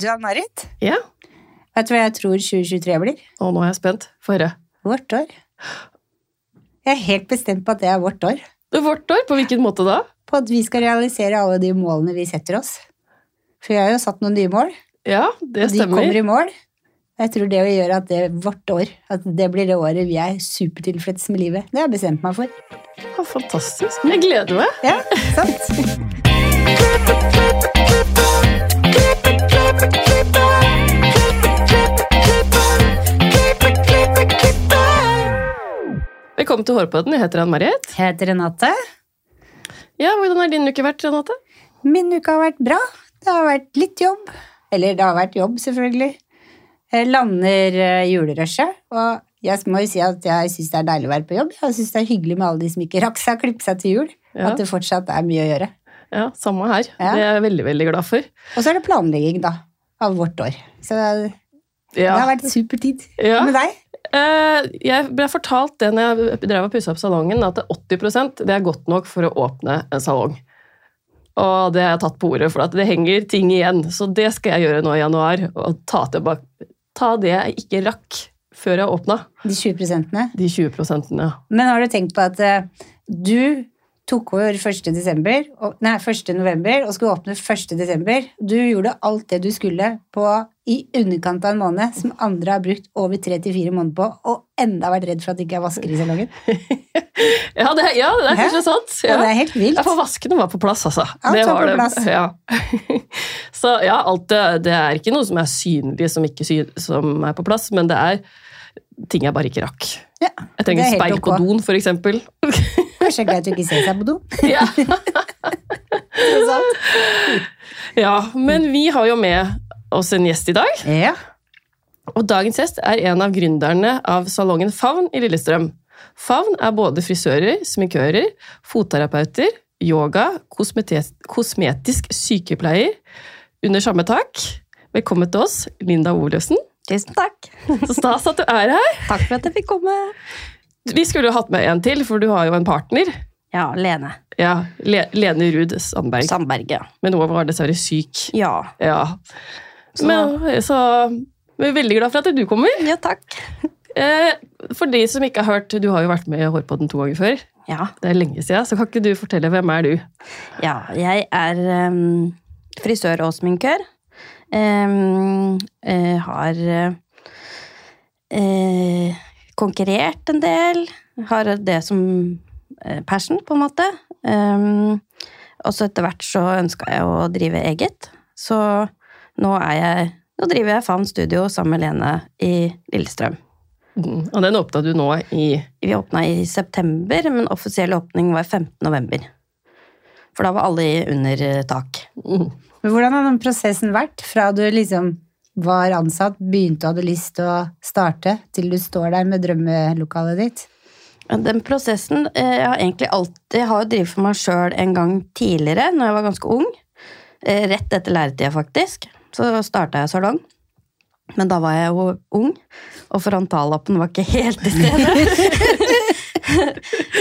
Du, Ann-Marit, Ja, vet du hva jeg tror 2023 blir? Å, nå er jeg spent. Få høre. Vårt år. Jeg er helt bestemt på at det er vårt år. Det er vårt år, på hvilken måte da? På at vi skal realisere alle de målene vi setter oss. For vi har jo satt noen nye mål, Ja, det stemmer. og de kommer i mål. Jeg tror det vil gjøre at det er vårt år, at det blir det året vi er supertilfreds med livet. Det har jeg bestemt meg for. Ja, fantastisk. Jeg gleder meg. Ja, sant? Velkommen til Hårpodden. Jeg heter Ann-Marit. Heter Renate. Ja, hvordan har din uke vært, Renate? Min uke har vært bra. Det har vært litt jobb. Eller det har vært jobb, selvfølgelig. Jeg lander eh, julerushet, og jeg må jo si at jeg syns det er deilig å være på jobb. Jeg syns det er hyggelig med alle de som ikke rakk seg å klippe seg til jul. Ja. At det fortsatt er mye å gjøre. Ja, samme her. Ja. Det er jeg veldig, veldig glad for. Og så er det planlegging, da. Av vårt år. Så det Ja. har vært supertid. Ja. Med deg? Eh, Jeg ble fortalt det når jeg drev og pussa opp salongen, at 80% det er godt nok for å åpne en salong. Og det har jeg tatt på ordet, for at det henger ting igjen. Så det skal jeg gjøre nå i januar. Og ta, tilbake, ta det jeg ikke rakk før jeg åpna. De 20 prosentene. De 20 prosentene. Men har du tenkt på at eh, du tok over 1. desember, nei, 1. november og skulle åpne 1. desember. Du gjorde alt det du skulle på i underkant av en måned, som andre har brukt over tre til fire måneder på, og enda vært redd for at det ikke er vasker i salongen. Ja, det, ja, det er kanskje sant. Ja. Ja. det er helt vilt. Ja, for vaskene var på plass, altså. Alt det var på det. plass. Ja. Så ja, alt det, det er ikke noe som er synlig som ikke sy som er på plass, men det er ting jeg bare ikke rakk. Ja, Jeg trenger er speil på ok. doen, for eksempel. Kanskje det er greit å ikke se seg på do. ja. Ja, men vi har jo med oss en gjest i dag. Ja. Og dagens gjest er en av gründerne av salongen Favn i Lillestrøm. Favn er både frisører, sminkører, fotterapeuter, yoga, kosmetisk sykepleier under samme tak. Velkommen til oss, Linda Oløsen. Tusen takk. Så stas at du er her. Takk for at jeg fikk komme. Vi skulle jo hatt med en til, for du har jo en partner. Ja, Lene Ja, Le Lene Ruud Sandberg. Sandberg. Ja. Men hun var dessverre syk. Ja, Ja. Så- Men, så vi er veldig glad for at du kommer. ja takk. Eh, For de som ikke har hørt, du har jo vært med i Hårpodden to ganger før. Ja, Det er lenge siden, så kan ikke du fortelle hvem er du? ja jeg er um, frisør og sminkør. Um, uh, har uh, konkurrert en del. Har det som eh, passion, på en måte. Um, og så etter hvert så ønska jeg å drive eget. Så nå er jeg Nå driver jeg Favn Studio sammen med Lene i Lillestrøm. Mm, Og den åpna du nå i Vi åpna i september, men offisiell åpning var 15. november. For da var alle under eh, tak. mm, Men hvordan har den prosessen vært fra du liksom var ansatt, begynte og hadde lyst til å starte, til du står der med drømmelokalet ditt? Den prosessen eh, Jeg har egentlig alltid jeg har jo drevet for meg sjøl en gang tidligere, når jeg var ganske ung. Eh, Rett etter læretida, faktisk. Så starta jeg salong. Men da var jeg jo ung, og frontallappen var ikke helt til stede.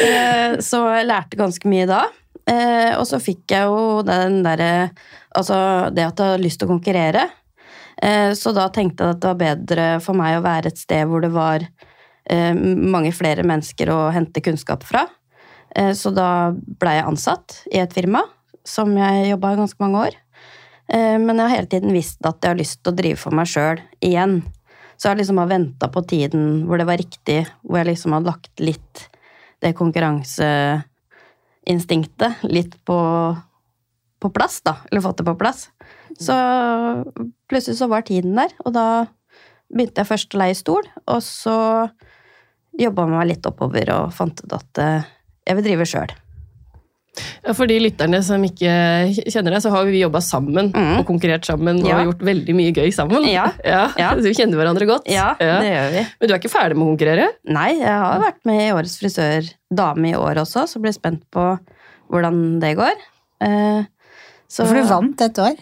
Eh, Så jeg lærte ganske mye da. Eh, Og så fikk jeg jo den derre Altså det at jeg hadde lyst til å konkurrere. Eh, Så da tenkte jeg at det var bedre for meg å være et sted hvor det var mange flere mennesker å hente kunnskap fra. Så da blei jeg ansatt i et firma som jeg jobba i ganske mange år. Eh, Men jeg har hele tiden visst at jeg har lyst til å drive for meg sjøl igjen. Så jeg har liksom venta på tiden hvor det var riktig, hvor jeg liksom har lagt litt det konkurranseinstinktet litt på, på plass, da. Eller fått det på plass. Så plutselig så var tiden der, og da begynte jeg først å leie stol, og så jobba jeg meg litt oppover og fant ut at eh, jeg vil drive sjøl. Ja, For de lytterne som ikke kjenner deg, så har vi jobba sammen Mm. og konkurrert sammen Ja. og gjort veldig mye gøy sammen. Ja. Ja. Så vi kjenner hverandre godt. Ja, det gjør vi. Men du er ikke ferdig med å konkurrere? Nei, jeg har vært med i Årets frisør dame i år også, så blir spent på hvordan det går. Eh, så- For du vant et år,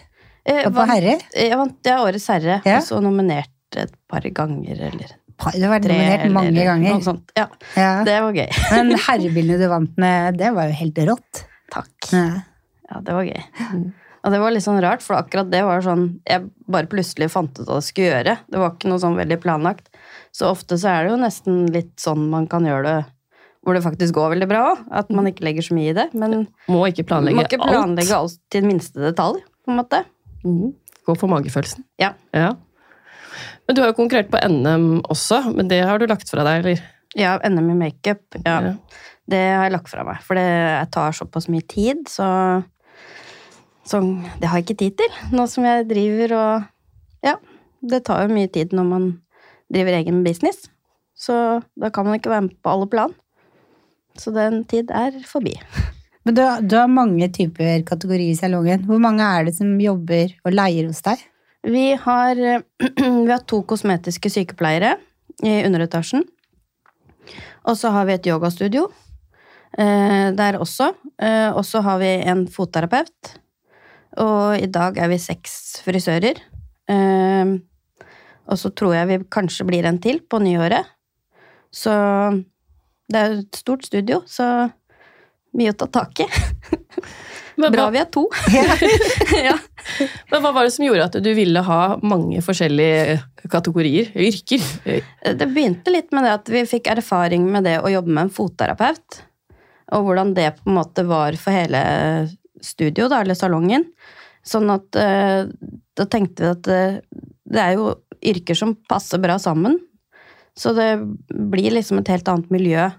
Eh, på vant- herre. Jeg vant ja, Årets herre, Ja. og så nominert et par ganger, eller Du har vært tre. nominert mange eller ganger. Noe sånt. Ja, Ja. det var gøy. Men herrebildene du vant med, det var jo helt rått. Takk. Ja. Ja, det var gøy. Og det var litt sånn rart, for akkurat det var sånn jeg bare plutselig fant ut hva jeg skulle gjøre. Det var ikke noe sånn veldig planlagt. Så ofte så er det jo nesten litt sånn man kan gjøre det hvor det faktisk går veldig bra òg. At man ikke legger så mye i det. Men Må ikke planlegge, må ikke planlegge alt til minste detalj, på en måte. alt. Mhm. Gå for magefølelsen. Ja. Ja. Men du har jo konkurrert på NM også, men det har du lagt fra deg, eller? Ja, NM i makeup. Ja. Ja. Det har jeg lagt fra meg. For det jeg tar såpass mye tid, så, så Det har jeg ikke tid til. Nå som jeg driver og Ja, det tar jo mye tid når man driver egen business. Så da kan man ikke være med på alle plan. Så den tid er forbi. Men du, du har mange typer kategorier i salongen. Hvor mange er det som jobber og leier hos deg? Vi har, vi har to kosmetiske sykepleiere i underetasjen. Og så har vi et yogastudio eh, der også. Eh, og så har vi en fotterapeut. Og i dag er vi seks frisører. Eh, og så tror jeg vi kanskje blir en til på nyåret. Så det er et stort studio, så mye å ta tak i. Men Bra hva, vi er to. ja. men hva var det som gjorde at du ville ha mange forskjellige kategorier, yrker? Det begynte litt med det at vi fikk erfaring med det å jobbe med en fotterapeut. Og hvordan det på en måte var for hele studio, da, eller salongen. Sånn at eh, da tenkte vi at eh, det er jo yrker som passer bra sammen. Så det blir liksom et helt annet miljø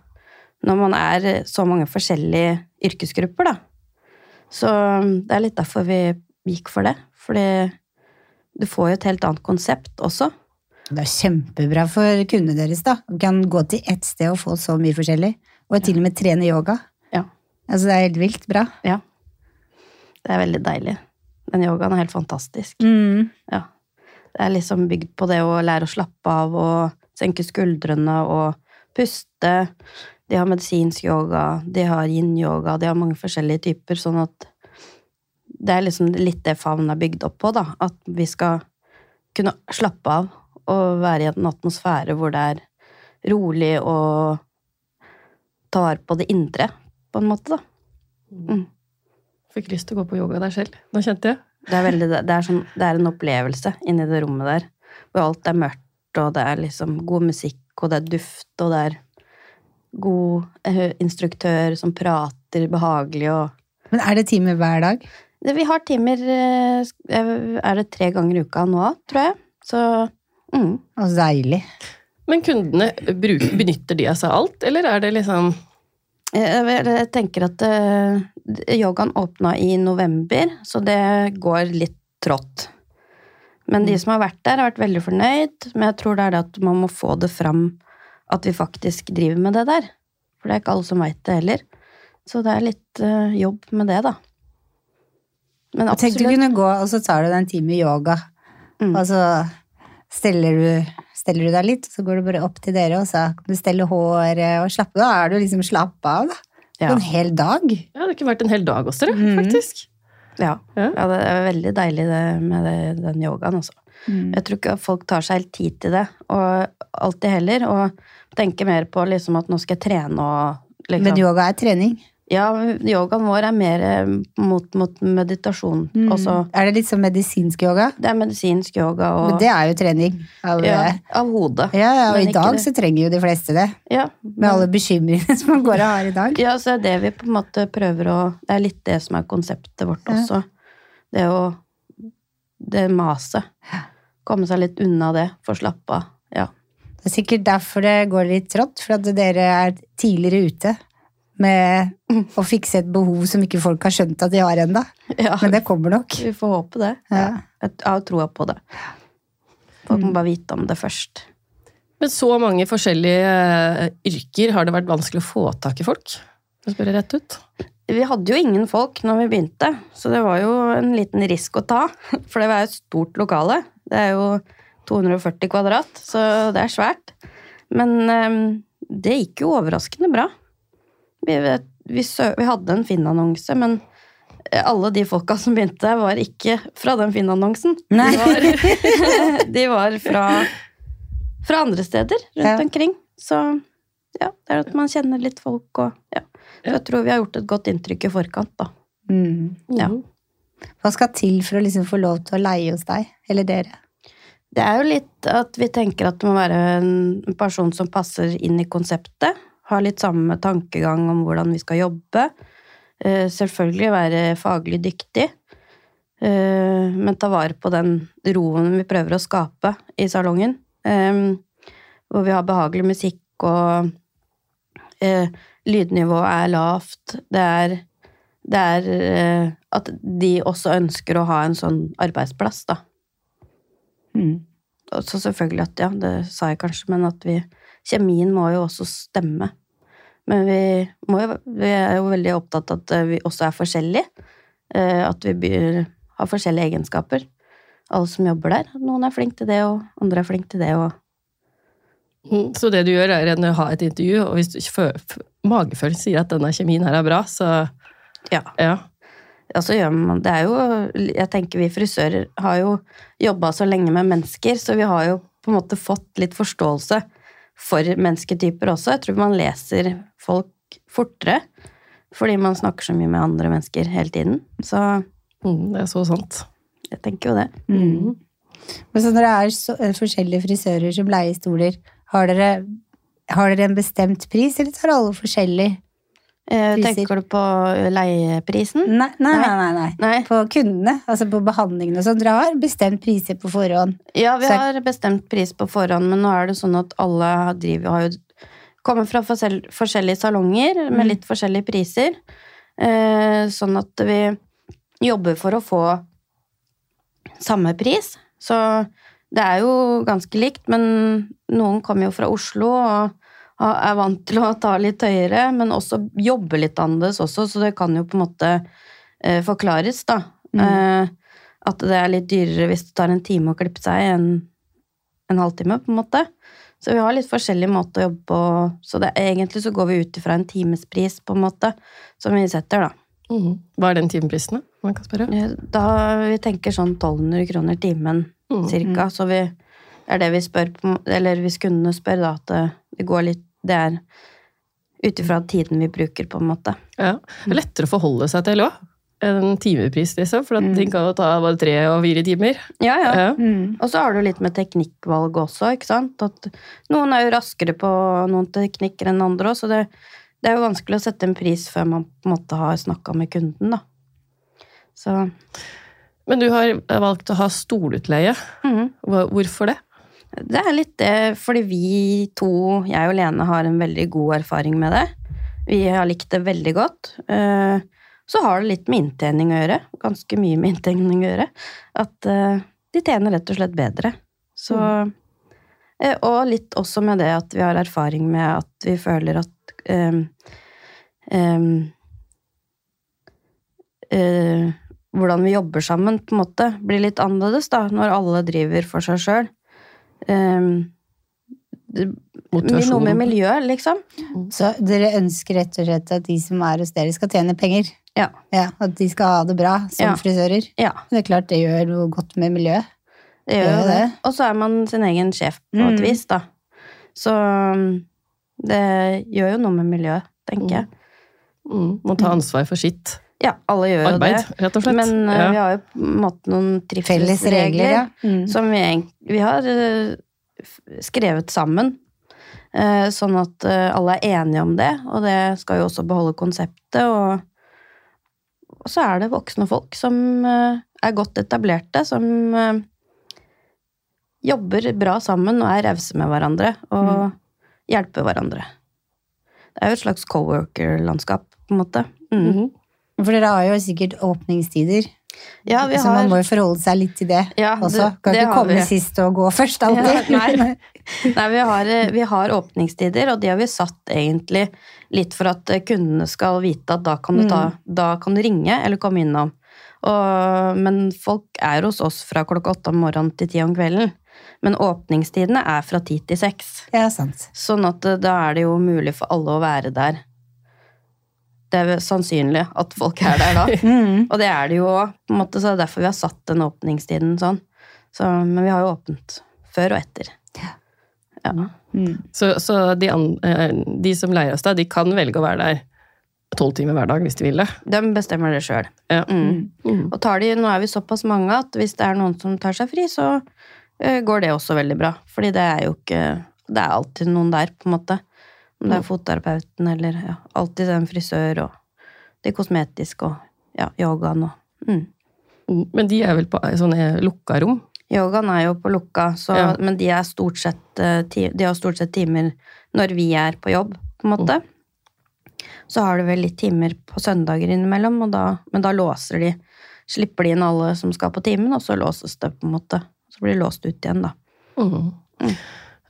når man er så mange forskjellige yrkesgrupper, da. Så det er litt derfor vi gikk for det. Fordi du får jo et helt annet konsept også. Det er kjempebra for kundene deres, da. Du kan gå til ett sted og få så mye forskjellig. Og til og med trene yoga. Ja. Altså, det er helt vilt bra. Ja. Det er veldig deilig. Den yogaen er helt fantastisk. Mm. Ja. Det er liksom bygd på det å lære å slappe av og senke skuldrene og puste. De har medisinsk yoga, de har yin-yoga, de har mange forskjellige typer, sånn at det er liksom litt det favnen er bygd opp på, da. At vi skal kunne slappe av og være i en atmosfære hvor det er rolig og ta vare på det indre, på en måte, da. Mm. Fikk lyst til å gå på yoga der selv. Nå kjente jeg. Det er, veldig, det, er sånn, det er en opplevelse inni det rommet der. Hvor alt er mørkt, og det er liksom god musikk, og det er duft, og det er god eh, instruktør som prater behagelig og Men er det timer hver dag? Vi har timer eh, Er det tre ganger i uka nå, tror jeg. Så mm. Og deilig. Men kundene, bruker, benytter de av seg alt, eller er det liksom Jeg, tenker at eh, yogaen åpna i november, så det går litt trått. Men de som har vært der, har vært veldig fornøyd. Men jeg tror det er det at man må få det fram at vi faktisk driver med det der. For det er ikke alle som veit det heller. Så det er litt uh, jobb med det, da. Men absolutt. Tenk du kunne gå, og så tar du deg en time yoga. Mm. Og så steller du, steller du deg litt, og så går du bare opp til dere, og så kan du stelle håret og slappe Da er du liksom slappa av, da. På Ja. en hel dag. Ja, det kunne vært en hel dag også, det, Mhm. faktisk. Ja. Ja. ja, det er veldig deilig det med det, den yogaen, altså. Mm. Jeg tror ikke folk tar seg helt tid til det, og alltid heller, og tenker mer på liksom at nå skal jeg trene og liksom. Men yoga er trening. Ja, yogaen vår er mer eh, mot, mot meditasjon. Mm. Er det litt sånn medisinsk yoga? det er medisinsk yoga og Men det er jo trening. Av, ja, ja. av hodet. Ja, og Men i dag så trenger jo de fleste det. Ja, Med alle bekymringene som man går og har i dag. ja, så er det vi på en måte prøver å Det er litt det som er konseptet vårt Ja. også. Det å Det maset. Komme seg litt unna det, få slappe av. Ja. Det er sikkert derfor det går litt trått, for at dere er tidligere ute med å fikse et behov som ikke folk har skjønt at de har ennå. ja. Men det kommer nok. Vi får håpe det. Ja. Jeg har troa på det. Folk må bare vite om det først. Med så mange forskjellige eh, yrker, har det vært vanskelig å få tak i folk? Jeg spør rett ut. Vi hadde jo ingen folk når vi begynte, så det var jo en liten risk å ta. For det var jo et stort lokale. Det er jo 240 kvadrat, så det er svært. Men eh, det gikk jo overraskende bra. Vi, vi, vi hadde en Finn-annonse, men eh, alle de folka som begynte var ikke fra den Finn-annonsen. De de var fra, fra andre steder rundt Ja. omkring. Så ja, det er at man kjenner litt folk og ja. Jeg tror vi har gjort et godt inntrykk i forkant, da. Mm. Ja. Hva skal til for å liksom få lov til å leie hos deg? Eller dere? Det er jo litt at vi tenker at det må være en person som passer inn i konseptet. Har litt samme tankegang om hvordan vi skal jobbe. Eh, Selvfølgelig være faglig dyktig. eh, Men ta vare på den roen vi prøver å skape i salongen. Eh, Hvor vi har behagelig musikk og lydnivået er lavt. Det er, det er eh, at de også ønsker å ha en sånn arbeidsplass, da. Mm. Så selvfølgelig at, ja, det sa jeg kanskje, men at vi Kjemien må jo også stemme. Men vi, må jo, vi er jo veldig opptatt av at vi også er forskjellige. Eh, At vi byr, har forskjellige egenskaper. Alle som jobber der. Noen er flink til det, og andre er flink til det. Og Så det du gjør, er å ha et intervju, og hvis magefølelsen sier at denne kjemien her er bra, så ja. ja. Ja, så gjør man Det er jo Jeg tenker vi frisører har jo jobba så lenge med mennesker, så vi har jo på en måte fått litt forståelse for mennesketyper også. Jeg tror man leser folk fortere fordi man snakker så mye med andre mennesker hele tiden. Så Mm, det er så sant. jeg tenker jo det. Mm. Men så når det er så, eh, forskjellige frisører som leier stoler, har dere, har dere en bestemt pris, eller tar alle forskjellig? Eh, tenker du på leieprisen? Nei, nei, nei. nei, nei. Nei. På kundene, altså på behandlingen og sånn. Dere har bestemt priser på forhånd. Ja, vi Så- har bestemt pris på forhånd, men nå er det sånn at alle driver har jo Kommer fra forskjellige salonger med Mm. litt forskjellige priser. Eh, sånn at vi jobber for å få samme pris. Så det er jo ganske likt, men noen kommer jo fra Oslo og er vant til å ta litt høyere, men også jobbe litt annerledes også, så det kan jo på en måte eh, forklares, da. Mm. Eh, at det er litt dyrere hvis det tar en time å klippe seg enn en halvtime, på en måte. Så vi har litt forskjellig måte å jobbe på. Så det, egentlig så går vi ut ifra en timespris, på en måte, som vi setter, da. Mm. Hva er den timeprisen, da? man kan spørre? Eh, Da vi tenker sånn 1200 kroner timen. Cirka. Så vi, det er det vi spør på, eller hvis kundene spør, da, at det, går litt Det er ut ifra tiden vi bruker, på en måte. Ja. Det er lettere å forholde seg til òg. En timepris, liksom. For Mm. ting kan jo ta bare tre og fire timer. Ja, ja. Ja. Mm. Og så har du litt med teknikkvalg også, ikke sant? At noen er jo raskere på noen teknikker enn andre også, så det, det er jo vanskelig å sette en pris før man på en måte har snakka med kunden, da. Så Men du har valgt å ha stolutleie. Mm. Hvorfor det? det er litt det fordi vi to, jeg og Lene, har en veldig god erfaring med det. Vi har likt det veldig godt. Eh, Så har det litt med inntjening å gjøre. Ganske mye med inntjening å gjøre. At eh, de tjener rett og slett bedre. Så eh, Og litt også med det at vi har erfaring med at vi føler at um, um, hvordan vi jobber sammen, på en måte, blir litt annerledes, da, når alle driver for seg sjøl. det blir noe med miljø, liksom. Så dere ønsker rett og slett at de som er hos dere, skal tjene penger? Ja. At de skal ha det bra som Ja. frisører? Ja, Det er klart det gjør noe godt med miljøet. det gjør jo det. det. Og så er man sin egen sjef på et Mm. vis, da. Så um, det gjør jo noe med miljøet, tenker jeg. Mm. Må ta ansvar for sitt Ja, alle gjør jo det. rett og slett. Men uh, ja. vi har jo på en måte noen Felles regler, ja. Mm. som vi, vi har uh, skrevet sammen. Uh, Sånn at alle er enige om det, og det skal jo også beholde konseptet. Og, og så er det voksne folk som er godt etablerte, som jobber bra sammen og er rause med hverandre og hjelper hverandre. Det er jo et slags co-worker-landskap, på en måte. Mm. Mhm. For dere har jo sikkert åpningstider, Ja, vi så man må jo forholde seg litt til det Ja, også. Kan det ikke komme vi. sist og gå først alltid. Ja, nei. Nei, vi har, eh, vi har åpningstider, og de har vi satt egentlig litt for at eh, kundene skal vite at da kan du, ta, da kan du ringe eller komme innom. Og, men folk er hos oss fra klokka åtte om morgenen til ti om kvelden. Men åpningstidene er fra ti til seks. Ja, sant. Sånn at eh, da er det jo mulig for alle å være der. Det er sannsynlig at folk er der da. Mm. Og det er det jo òg, så det er derfor vi har satt den åpningstiden sånn. Så, men vi har jo åpent før og etter. Ja. Mm. Så, så de, an, eh, de som leier oss da, de kan velge å være der tolv timer hver dag hvis de vil det. De bestemmer det sjøl. Ja. Mm. Mm. Og tar de, nå er vi såpass mange at hvis det er noen som tar seg fri, så eh, går det også veldig bra. Fordi det er jo ikke Det er alltid noen der, på en måte. Om det er fotterapeuten eller ja, alltid en frisør og det kosmetiske og ja, yogaen og mm. Mm. Men de er vel på sånne lukka rom? Yogaen er jo på lukka, så, Ja. men de, stort sett, eh, de har stort sett timer når vi er på jobb, på en måte. Så har du vel litt timer på søndager innimellom, da, men da låser de Slipper de inn alle som skal på timen, og så låses det, på en måte. Så blir de låst ut igjen, da. Mm. Eh,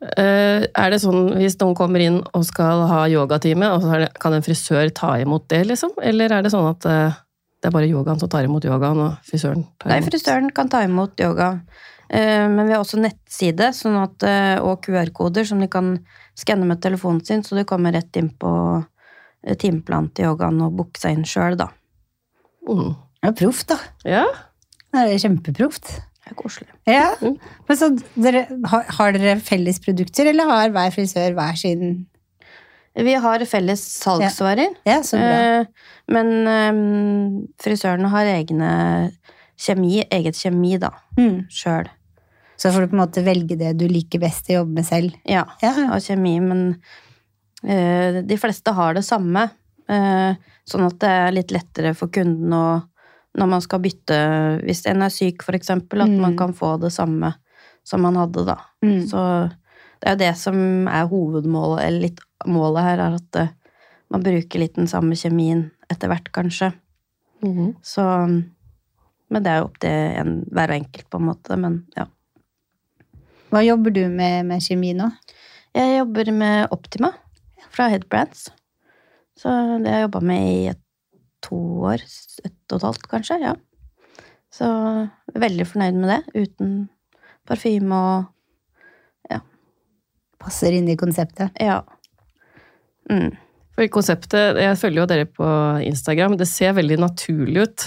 er det sånn hvis noen kommer inn og skal ha yogatime, og så er det, kan en frisør ta imot det, liksom? Eller er det sånn at eh, det er bare yogaen som tar imot yogaen, og frisøren tar Nei, frisøren kan ta imot yoga. Eh, Men vi har også nettside sånn at, eh, og QR-koder som de kan skanne med telefonen sin, så du kommer rett inn på eh, timeplanen til yogaen og booke seg inn sjøl, da. Mm. Det er proft, da. Ja. Det er kjempeproft. Det er koselig. Ja. Mm. Men så dere, har, har dere felles produkter, eller har hver frisør hver sin Vi har felles salgsvarer, Ja, så bra. eh, men eh, frisørene har egne kjemi, eget kjemi, da, Mm. sjøl. Så får du på en måte velge det du liker best å jobbe med selv. Ja, Ja, og kjemi, men eh, de fleste har det samme. eh, sånn at det er litt lettere for kunden å Når man skal bytte Hvis en er syk, eksempel, at Mm. man kan få det samme som man hadde, da. Mm. Så det er jo det som er hovedmålet, eller litt målet her, er at eh, man bruker litt den samme kjemien etter hvert, kanskje. Mm. Så Men det er jo opp til en, hver enkelt, på en måte. Men ja. Hva jobber du med med kjemi nå? Jeg jobber med Optima fra Headbrands. Så det har jeg jobba med i et, to år, ett og et halvt kanskje. ja. Så veldig fornøyd med det, uten parfyme og ja. Passer inn i konseptet. ja. Mm. For konseptet, Jeg følger jo dere på Instagram. Det ser veldig naturlig ut,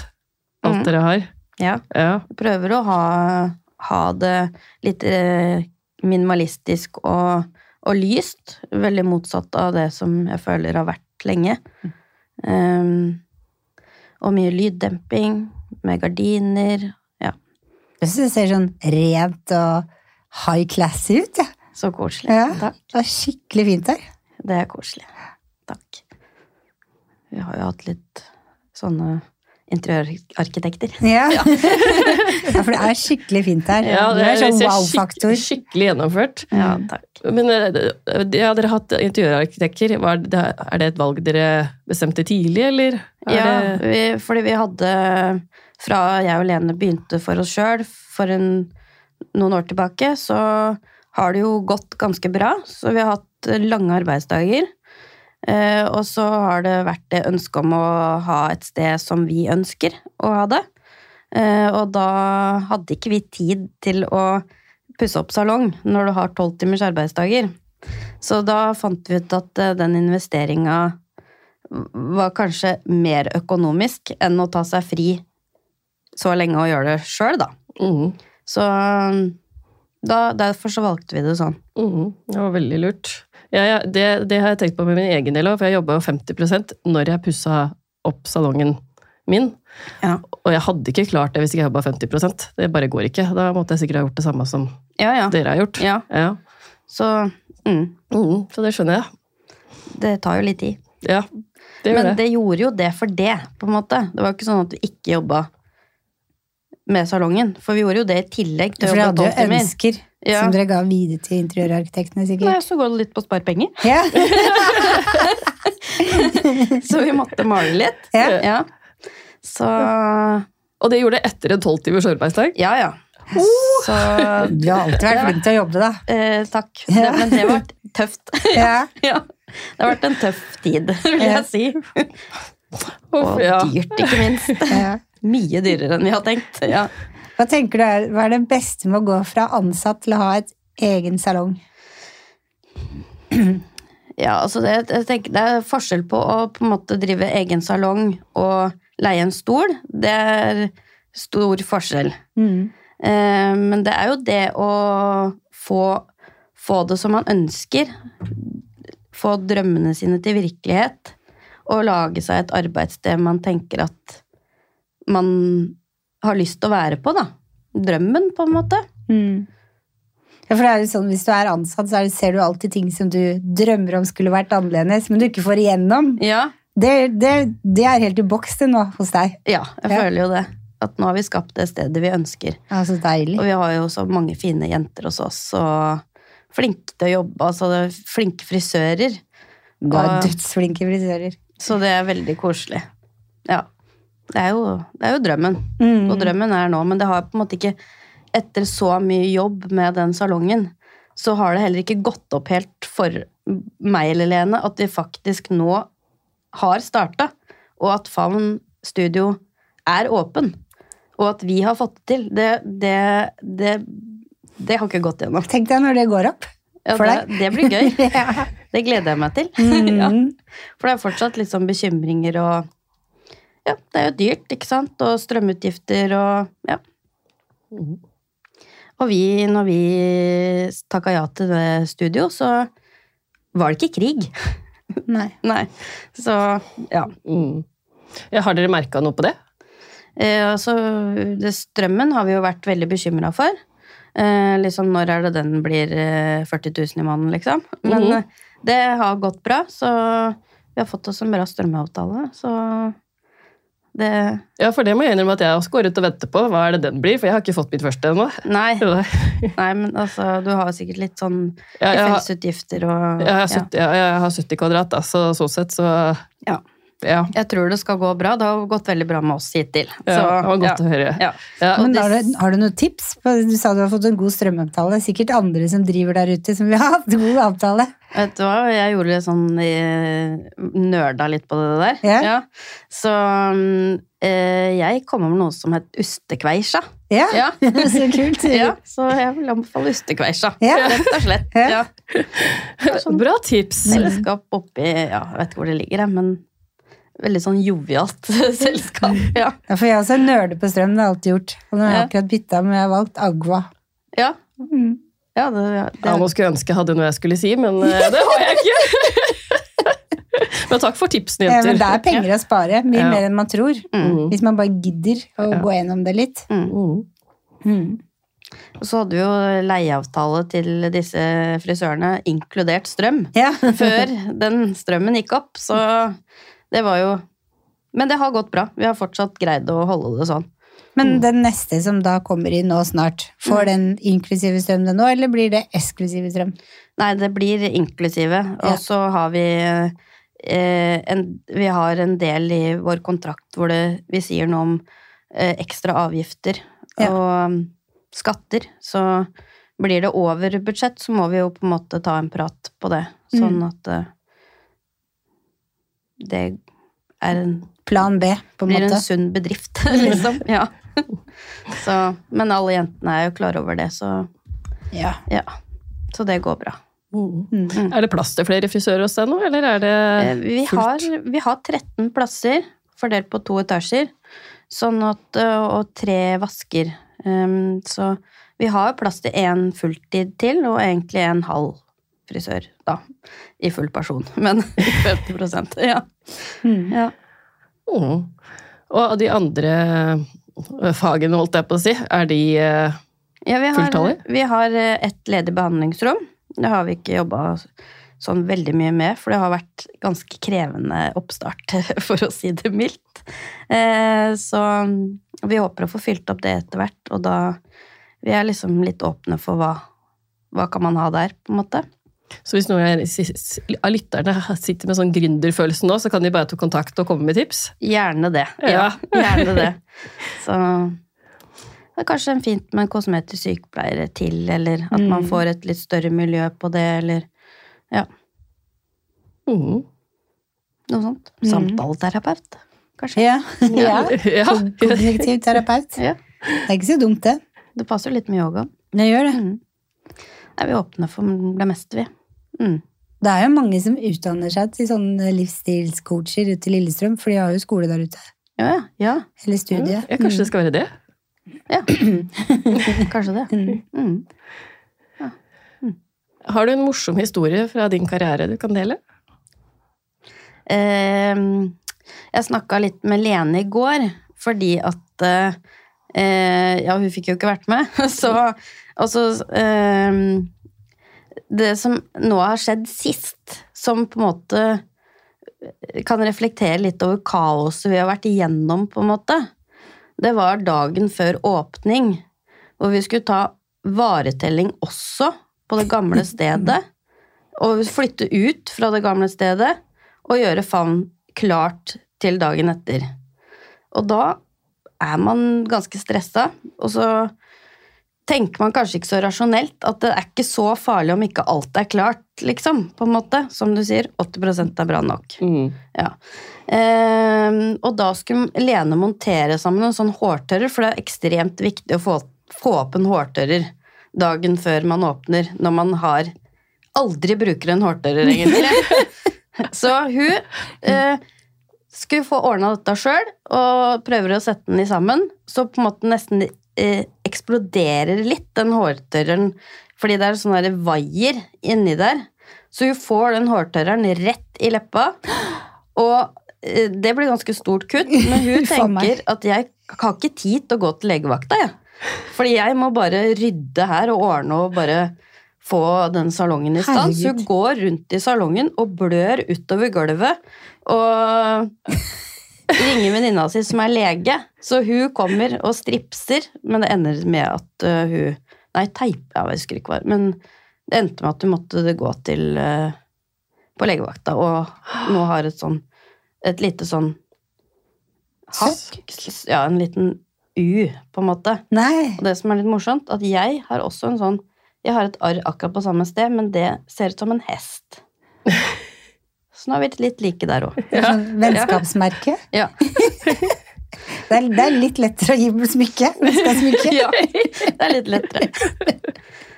alt mm. dere har. ja. Ja. Prøver å ha, ha det litt eh, minimalistisk og, og lyst. Veldig motsatt av det som jeg føler har vært lenge. Um, og mye lyddemping, med gardiner. Ja, Jeg syns det ser sånn rent og high class ut. Ja. så koselig. Ja. Takk. Det er skikkelig fint her. Det er koselig. Takk. Vi har jo hatt litt sånne interiørarkitekter. Ja. ja, for det er skikkelig fint her. Ja, det er sånn wow-faktor. skikk- skikkelig gjennomført. Ja, takk. Men eh, ja, dere har hatt interiørarkitekter. Er det et valg dere bestemte tidlig, eller? Ja, det, vi, fordi vi hadde Fra jeg og Lene begynte for oss sjøl for en, noen år tilbake, så har det jo gått ganske bra. Så vi har hatt lange arbeidsdager. Eh, og så har det vært det ønsket om å ha et sted som vi ønsker å ha det. Eh, og da hadde ikke vi tid til å pusse opp salong når du har tolv timers arbeidsdager. Så da fant vi ut at eh, den investeringa var kanskje mer økonomisk enn å ta seg fri så lenge og gjøre det sjøl, da. Mm. Så da, derfor så valgte vi det sånn. Mm. det var veldig lurt. Ja, ja, det, det har jeg tenkt på med min egen del òg, for jeg jobba jo 50% når jeg pussa opp salongen min. Ja, Og jeg hadde ikke klart det hvis ikke jeg jobba 50% Det bare går ikke. Da måtte jeg sikkert ha gjort det samme som ja. ja. dere har gjort. ja. Ja. Så mm, Mhm, så det skjønner jeg. det tar jo litt tid. Ja, det Men det. det gjorde jo det for det, på en måte. Det var jo ikke sånn at du ikke jobba med salongen. For vi gjorde jo det i tillegg til For å dere jobbe hadde tolv jo ønsker Ja. som dere ga videre til interiørarkitektene, sikkert. Nei, så går det litt på å spare penger. Ja. Så vi måtte male litt. Ja. Ja. Så Og det gjorde det etter en tolvtimers arbeidsdag? Ja, ja. Så Du har alltid vært flink til å jobbe, da. eh, Takk. Det, men det var tøft. Ja. ja. Det har vært en tøff tid, vil jeg si. Og dyrt, ikke minst. Mye dyrere enn vi har tenkt. Ja. Hva tenker du er, hva er det beste med å gå fra ansatt til å ha et egen salong? Ja, altså det, jeg tenker, det er forskjell på å på en måte drive egen salong og leie en stol. Det er stor forskjell. Mm. Eh, men det er jo det å få, få det som man ønsker. Få drømmene sine til virkelighet. og lage seg et arbeidssted man tenker at man har lyst til å være på, da. Drømmen, på en måte. Mm. Ja, for det er jo sånn, Hvis du er ansatt, så er ser du alltid ting som du drømmer om skulle vært annerledes, men du ikke får igjennom. Ja, Det, det, det er helt i boks det nå hos deg. ja jeg Ja. føler jo det. At nå har vi skapt det stedet vi ønsker. Ja, så deilig. Og vi har jo så mange fine jenter hos oss, og flinke til å jobbe. Altså flinke frisører. Du har dødsflinke frisører. Så det er veldig koselig. Ja. Det er jo, det er jo drømmen. Mm. Og drømmen er nå, men det har på en måte ikke Etter så mye jobb med den salongen, så har det heller ikke gått opp helt for meg eller Lene at vi faktisk nå har starta, og at Favn studio er åpen. Og at vi har fått det til. Det, det, det, det har ikke gått gjennom. Tenk deg når det går opp. Ja, For deg? det blir gøy. ja. Det gleder jeg meg til. Mm. ja. For det er fortsatt litt sånn bekymringer og Ja, det er jo dyrt, ikke sant? Og strømutgifter og Ja. Mm. Og vi, når vi takka ja til det studio, så var det ikke krig. Nei. Nei. Så ja. Mm. Ja, har dere merka noe på det? Eh, altså, det, strømmen har vi jo vært veldig bekymra for. Eh, liksom, når er det den blir eh, 40 000 i måneden, liksom? Men mm -hmm. det har gått bra, så vi har fått oss en bra strømavtale, så det Ja, for det må jeg innrømme at jeg også går ut og venter på. Hva er det den blir? For jeg har ikke fått mitt første ennå. Nei, nei, men altså, du har sikkert litt sånn ja, fellesutgifter og jeg, har 70, ja, jeg har 70 kvadrat, da, så sånn sett så Ja. Ja. Jeg tror det skal gå bra. Det har gått veldig bra med oss hittil. ja Så, det var godt å høre. ja. Ja. Men har du, har du noen tips? Du sa du har fått en god strømavtale. Sikkert andre som driver der ute som vil ha hatt god avtale. Vet du hva, jeg gjorde litt sånn eh, Nerda litt på det der. Ja. Så mm, eh, jeg kom over noe som het ustekveisja. Ja, Ja. så kult. ja, så jeg vil anbefale ustekveisja. Ja. Rett og slett. Ja. Ja. Sånn Bra tips! selskap oppi Ja, jeg vet ikke hvor det ligger, men veldig sånn jovialt selskap. Ja. Ja, for jeg også er nerde på strøm, det har jeg alltid gjort. Og nå har jeg Ja. akkurat bytta, men jeg har valgt Agua. Ja, Mm. ja det, det, Ja, nå skulle jeg ønske jeg hadde noe jeg skulle si, men eh, det har jeg ikke. men takk for tipsene, Ja, men det er penger å spare, mye Ja. mer enn man tror. mm, Hvis man bare gidder å Ja. gå gjennom det litt. mm. Mm. Mm. Og så hadde vi jo leieavtale til disse frisørene, inkludert strøm. Ja. før den strømmen gikk opp, så det var jo Men det har gått bra. Vi har fortsatt greid å holde det sånn. Men den neste som da kommer inn nå snart, får den inklusive strøm det nå, eller blir det eksklusive strøm? Nei, det blir inklusive. Og så har vi eh, en, Vi har en del i vår kontrakt hvor det, vi sier noe om eh, ekstra avgifter Ja. og um, skatter. Så blir det over budsjett, så må vi jo på en måte ta en prat på det. Sånn Mm. at eh, det er en Plan B, på en blir en sunn bedrift, liksom. Ja. Så, men alle jentene er jo klar over det, så Ja. ja. Så det går bra. Mm. Mm. Er det plass til flere frisører hos deg nå, eller er det fullt? Vi har, vi har 13 plasser fordelt på to etasjer, sånn at, eh, og tre vasker. Um, Så vi har plass til én fulltid til, og egentlig en halv frisør, da. I full person, men 50% Ja. Mm. ja. Mm. Og de andre eh, fagene, holdt jeg på å si, er de eh, Ja, vi har, vi har eh, et ledig behandlingsrom. Det har vi ikke jobba sånn veldig mye med, for det har vært ganske krevende oppstart, for å si det mildt. Eh, Så vi håper å få fylt opp det etter hvert, og da vi er liksom litt åpne for hva, hva kan man ha der, på en måte. Så hvis noen av lytterne sitter med sånn gründerfølelse nå, så kan de bare ta kontakt og komme med tips? Gjerne det. Ja. Ja, gjerne det. Så det er kanskje en fint med en kosmetisk sykepleier til, eller at man Mm. får et litt større miljø på det, eller Mm. noe sånt. Mm. Samtaleterapeut, kanskje. Ja. ja. Ja. Kognitiv terapeut. Ja. Det er ikke så dumt, det. Det passer jo litt med yoga. Det gjør det. Mm. Er vi åpne for det meste, vi. Mm. Det er jo mange som utdanner seg til sånne livsstilscoacher ute i Lillestrøm, for de har jo skole der ute. Ja, ja. ja. Eller studie. Ja, kanskje det skal være det? ja. Kanskje det. Mm. Mm. Har du en morsom historie fra din karriere du kan dele? eh, Jeg snakka litt med Lene i går, fordi at eh, eh, Ja, hun fikk jo ikke vært med. Så og så eh, Det som nå har skjedd sist, som på en måte kan reflektere litt over kaoset vi har vært igjennom, på en måte, det var dagen før åpning, hvor vi skulle ta varetelling også på det gamle stedet. Og flytte ut fra det gamle stedet og gjøre favn klart til dagen etter. Og da er man ganske stressa, og så tenker man kanskje ikke så rasjonelt at det er ikke så farlig om ikke alt er klart, liksom, på en måte. Som du sier, 80 er bra nok. Mm. Ja. Eh, og da skulle Lene montere sammen en sånn hårtørrer, for det er ekstremt viktig å få, få opp en hårtørrer dagen før man åpner, når man har aldri bruker en hårtørrer, egentlig. Så hun eh, skulle få ordna dette sjøl, og prøver å sette den i sammen. Så på en måte nesten eh, eksploderer litt, den hårtørreren, fordi det er sånn der vaier inni der. Så hun får den hårtørreren rett i leppa, og eh, det blir ganske stort kutt, men hun tenker at jeg har ikke tid til å gå til legevakta, jeg. Fordi jeg må bare rydde her og ordne og bare få den salongen i stand. Så hun går rundt i salongen og blør utover gulvet. Og ringer venninna si som er lege, så hun kommer og stripser, men det ender med at uh, hun Nei, teip, ja, jeg husker ikke hva, men det endte med at hun måtte gå til uh, på legevakta, og nå har et sånn et lite sånn hakk Ja, en liten U, på en måte. Nei. Og det som er litt morsomt, at jeg har også en sånn Jeg har et arr akkurat på samme sted, men det ser ut som en hest. Så nå har vi litt like der òg. Er sånn vennskapsmerke. Ja. Det er, det er litt lettere å gi smykke. smykke. ja. Det er litt lettere.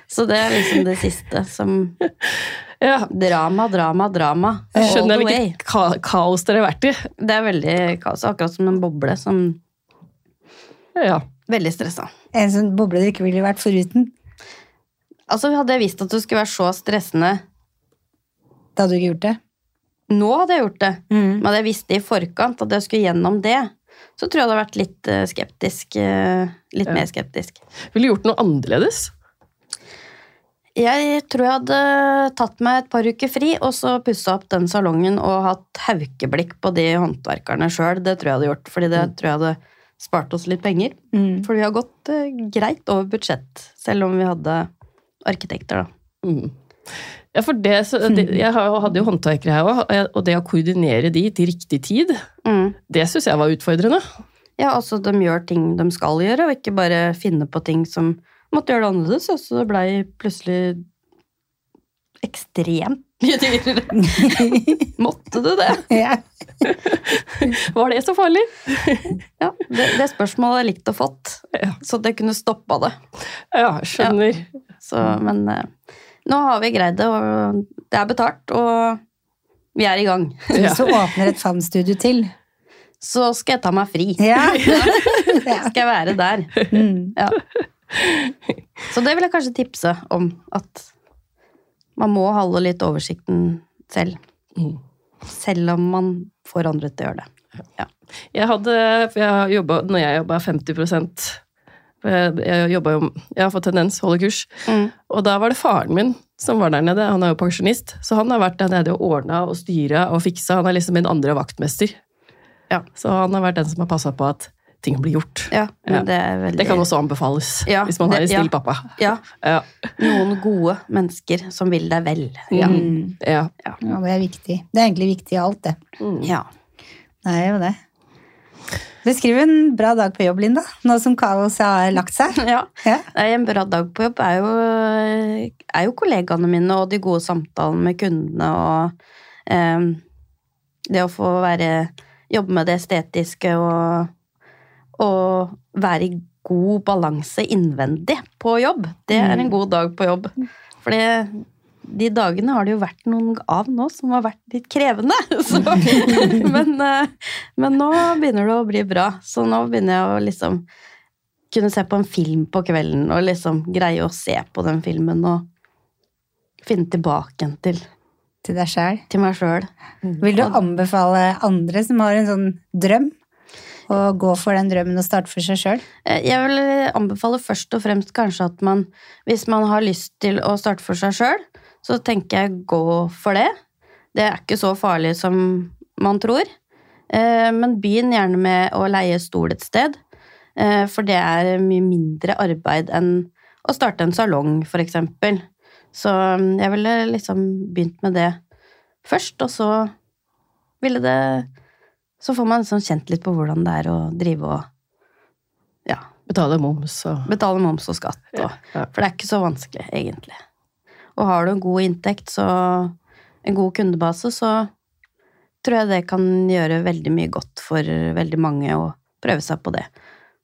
Så det er liksom det siste som Ja. Drama, drama, drama. Jeg skjønner hvilket ka kaos dere har vært i. Det er veldig kaos. Akkurat som en boble som Ja. Veldig stressa. En sånn boble du ikke ville vært foruten. Altså, hadde jeg visst at det skulle være så stressende Da hadde du ikke gjort det. Nå hadde jeg gjort det. Mm. Men hadde jeg visst det i forkant, at jeg skulle gjennom det, så tror jeg det hadde vært litt eh, skeptisk. eh, Litt Ja. mer skeptisk. Ville du gjort noe annerledes? Jeg tror jeg hadde tatt meg et par uker fri, og så pussa opp den salongen og hatt haukeblikk på de håndverkerne sjøl. Det tror jeg hadde gjort, fordi det tror jeg hadde spart oss litt penger. Mm. For vi har gått eh, greit over budsjett, selv om vi hadde arkitekter, da. Mm. Ja, for det, så, det, Jeg hadde jo håndverkere her òg, og det å koordinere de til riktig tid, Mm. det syns jeg var utfordrende. Ja, altså de gjør ting de skal gjøre, og ikke bare finne på ting som måtte gjøre det annerledes. og Så blei plutselig ekstremt mye dyrere. måtte du det? Ja. Var det så farlig? Ja, det, det spørsmålet er likt å fått, Ja. så det kunne stoppa det. Ja, skjønner. Så, men eh, nå har vi greid det, og det er betalt, og vi er i gang. Ja. Så åpner et FAM-studio til. Så skal jeg ta meg fri. Ja. ja. Skal jeg være der. Mm. Ja. Så det vil jeg kanskje tipse om, at man må holde litt oversikten selv. Mm. Selv om man får andre til å gjøre det. Ja. Jeg hadde, for jeg jobbet, når jeg jobba 50 for jeg, jo, jeg har fått tendens, holder kurs, Mm. og da var det faren min som var der nede. Han er jo pensjonist, så han har vært der nede og ordna og styra og fiksa. Han er liksom min andre vaktmester. Ja. Så han har vært den som har passa på at ting blir gjort. Ja, men Ja. det er veldig Det kan også anbefales Ja, hvis man har en snill ja. pappa. Ja, Ja. noen gode mennesker som vil deg vel. Ja. Mm. ja. ja, det er viktig. Det er egentlig viktig i alt, det. Mm. ja. Det er jo det. Beskriv en bra dag på jobb, Linda, nå som kaoset har lagt seg. ja. Ja. En bra dag på jobb er jo, er jo kollegaene mine og de gode samtalene med kundene og eh, det å få være, jobbe med det estetiske og, og være i god balanse innvendig på jobb. Det er en god dag på jobb. Fordi de dagene har det jo vært noen av nå som har vært litt krevende. Så, men, eh, men nå begynner det å bli bra. Så nå begynner jeg å liksom kunne se på en film på kvelden og liksom greie å se på den filmen og finne tilbake til Til deg sjæl. til meg sjøl. Vil du anbefale andre som har en sånn drøm, å gå for den drømmen og starte for seg sjøl? Eh, Jeg vil anbefale først og fremst kanskje at man, hvis man har lyst til å starte for seg sjøl, så tenker jeg gå for det. Det er ikke så farlig som man tror. Eh, Men begynn gjerne med å leie stol et sted, eh, for det er mye mindre arbeid enn å starte en salong, eksempel. Så mm, jeg ville liksom begynt med det først, og så ville det Så får man liksom kjent litt på hvordan det er å drive og ja, Betale moms og betale moms og skatt. Og, Ja. For det er ikke så vanskelig, egentlig. Og har du en god inntekt, så en god kundebase, så tror jeg det kan gjøre veldig mye godt for veldig mange å prøve seg på det.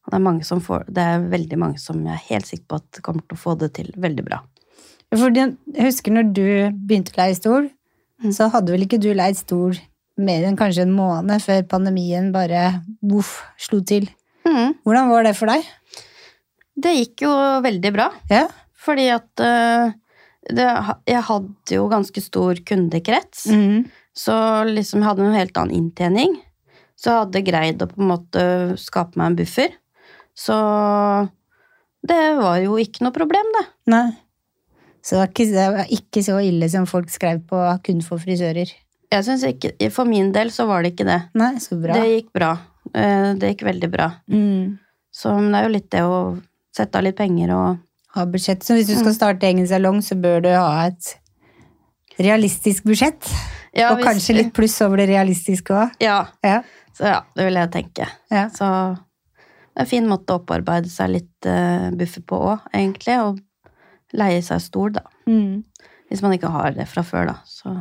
Det er, mange som får, det er veldig mange som jeg er helt sikker på at kommer til å få det til veldig bra. Jeg husker når du begynte å leie stol, så hadde vel ikke du leid stol mer enn kanskje en måned før pandemien bare voff, slo til. Hvordan var det for deg? Det gikk jo veldig bra. Ja. Fordi at eh, det, jeg hadde jo ganske stor kundekrets. mm. Så liksom jeg hadde en helt annen inntjening. Så jeg hadde greid å på en måte skape meg en buffer. Så det var jo ikke noe problem, det. Nei. Så det var, ikke, det var ikke så ille som folk skrev på kun for frisører. Jeg synes ikke, For min del så var det ikke det. Nei, så bra. Det gikk bra. Eh, Det gikk veldig bra. Mm. Så det er jo litt det å sette av litt penger og Ha budsjett. Så hvis du skal starte egen salong, så bør du ha et realistisk budsjett. ja, og kanskje litt pluss over det realistiske òg. Ja, Ja. så ja, det vil jeg tenke. Ja. Så det er en fin måte å opparbeide seg litt uh, buffer på òg, egentlig. Og leie seg stol, da. Mm. Hvis man ikke har det fra før, da. Så.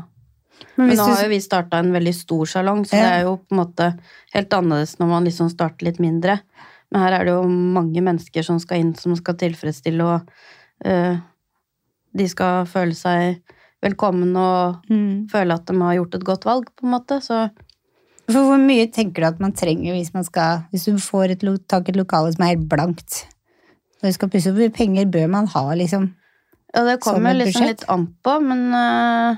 Men Men nå du har jo vi starta en veldig stor salong, så det er jo på en måte helt annerledes når man liksom starter litt mindre. Men her er det jo mange mennesker som skal inn, som skal tilfredsstille, og uh, de skal føle seg velkommen og mm. føle at de har gjort et godt valg, på en måte. Så For hvor mye tenker du at man trenger hvis man skal Hvis du får et, tak et lokale som er helt blankt? Når du skal pusse opp, hvor mye penger bør man ha, liksom? ja, det kommer liksom litt an på, men uh,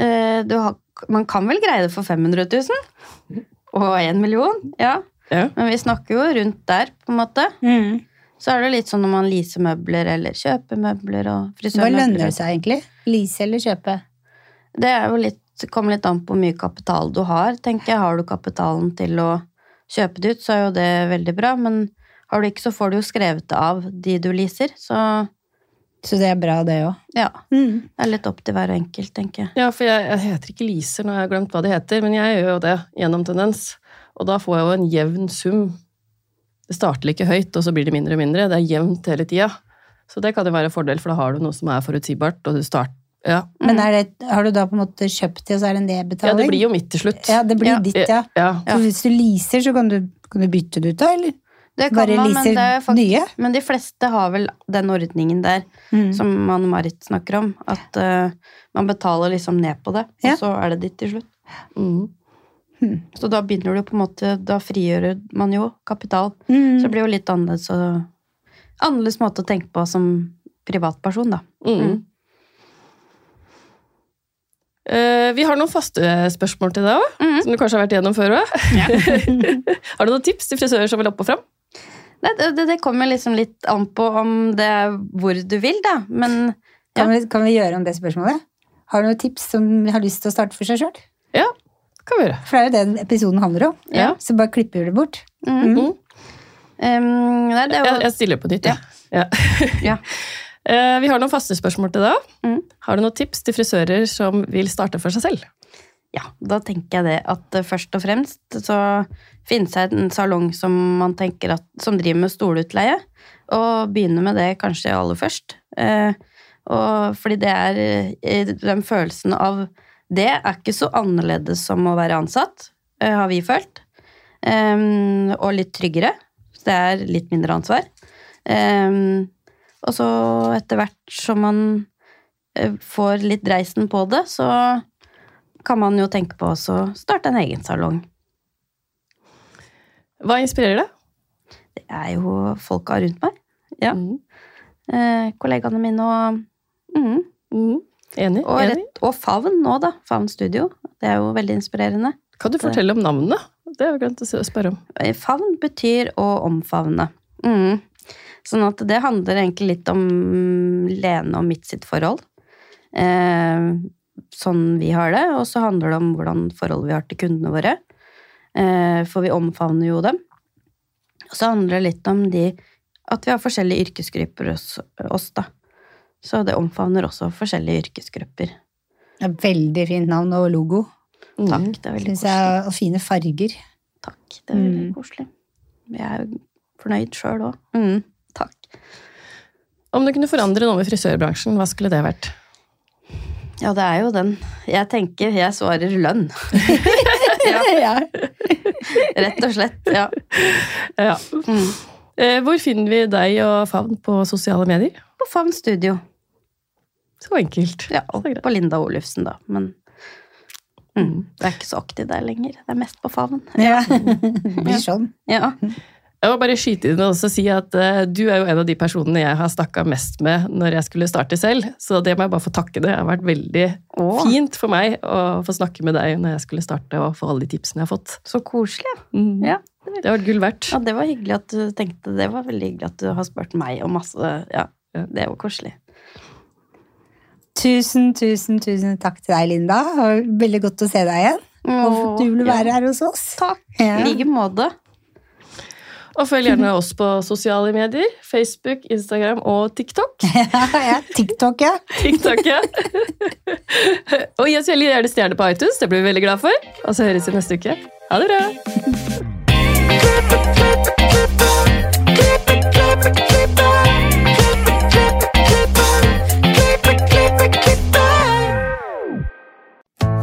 uh, du har, man kan vel greie det for 500 000? Og en million? Ja. Ja. Men vi snakker jo rundt der, på en måte. Mm. Så er det litt sånn når man leaser møbler eller kjøper møbler og frisørmøbler. Hva lønner det seg egentlig? Lease eller kjøpe? Det er jo litt, kommer litt an på hvor mye kapital du har, tenker jeg. Har du kapitalen til å kjøpe det ut, så er jo det veldig bra. Men har du ikke, så får du jo skrevet det av de du leaser. Så Så det er bra, det òg. ja, Mm. det er litt opp til hver enkelt, tenker jeg. Ja, for jeg, jeg heter ikke leaser, nå har jeg glemt hva det heter, men jeg gjør jo det gjennom tendens. Og da får jeg jo en jevn sum. Det starter ikke høyt, og så blir det mindre og mindre. Det er jevnt hele tida. Så det kan jo være en fordel, for da har du noe som er forutsigbart, og du starter Ja, Men er det, har du da på en måte kjøpt det, og så er det en ja det blir jo midt til slutt. Ja, det blir ditt, ja. ja. Så hvis du leaser, så kan du, kan du bytte det ut, da? Eller Det kan bare man, men, det er faktisk... nye? men de fleste har vel den ordningen der Mm. som man Marit snakker om. At uh, man betaler liksom ned på det, og så er det ditt til slutt. Mm. Så da begynner du på en måte, da frigjør man jo kapital. Mm. Så det blir jo litt annerledes, og, annerledes måte å tenke på som privatperson, da. Mm. Uh, vi har noen faste spørsmål til deg òg, Mhm. som du kanskje har vært igjennom før òg. har du noen tips til frisører som vil opp og fram? Det, det, det kommer liksom litt an på om det er hvor du vil, da. Men Kan, vi, kan vi gjøre om det spørsmålet? Har du noen tips som har lyst til å starte for seg sjøl? Ja, kan vi gjøre. For det er jo det den episoden handler om. Ja. Så bare klipper vi det bort. mm. Mm. Um, nei, det var... Jeg, jeg stiller på nytt, jeg. Ja. Ja. Eh, vi har noen faste spørsmål til deg. Mm. Har du noen tips til frisører som vil starte for seg selv? Ja, da tenker jeg det at eh, først og fremst så finne seg en salong som man tenker at, som driver med stolutleie, og begynne med det kanskje aller først. Eh, og fordi det er den følelsen av det er ikke så annerledes som å være ansatt, eh, har vi følt. Um, og litt tryggere. Så det er litt mindre ansvar. Um, og så etter hvert som man eh, får litt dreisen på det, så kan man jo tenke på å starte en egen salong. Hva inspirerer deg? Det er jo folka rundt meg. Ja. Mm. Eh, kollegaene mine og mm. Mm. Enig. Og, enig. rett, og Favn nå, da. Favn Studio. Det er jo veldig inspirerende. Kan du fortelle om navnet? Det har jeg glemt å spørre om. Eh, Favn betyr å omfavne. Mm. Sånn at det handler egentlig litt om Lene og mitt sitt forhold. Eh, sånn vi har det. Og så handler det om hvordan forholdet vi har til kundene våre. Eh, for vi omfavner jo dem. Og så handler det litt om de at vi har forskjellige yrkesgrupper hos oss, da. Så det omfavner også forskjellige yrkesgrupper. Det er veldig fint navn og logo. Mm. Takk, det er veldig Synes koselig. og fine farger. Takk, det er veldig Mm. koselig. Jeg er fornøyd sjøl òg. Mm, takk. Om du kunne forandre noe med frisørbransjen, hva skulle det vært? Ja, det er jo den. Jeg tenker, jeg svarer lønn. ja. Rett og slett. Ja. Ja. Mm. Eh, Hvor finner vi deg og Favn på sosiale medier? På Favn Studio. Så enkelt. Ja, og på Linda Olufsen, da. Men mm, det er ikke så aktiv der lenger. Det er mest på Favn. ja. Blir sånn. Ja. Jeg må bare skyte inn og også si at uh, du er jo en av de personene jeg har snakka mest med når jeg skulle starte selv, så det må jeg bare få takke det. Det har vært veldig Åh. fint for meg å få snakke med deg når jeg skulle starte og få alle de tipsene jeg har fått. så koselig. Mm. Ja. Det har vært gull verdt. Ja, det var hyggelig at du tenkte det. var veldig hyggelig at du har spurt meg om masse. Ja, det var koselig. Tusen, tusen, tusen takk til deg, Linda. Veldig godt å se deg igjen. Og at du ville være her hos oss. Takk. Ja. I like måte. Og følg gjerne oss på sosiale medier. Facebook, Instagram og TikTok. Ja, ja. TikTok, ja. TikTok, ja. og gi oss veldig gjerne stjerne på iTunes, det blir vi veldig glad for. Og så høres vi neste uke. Ha det bra!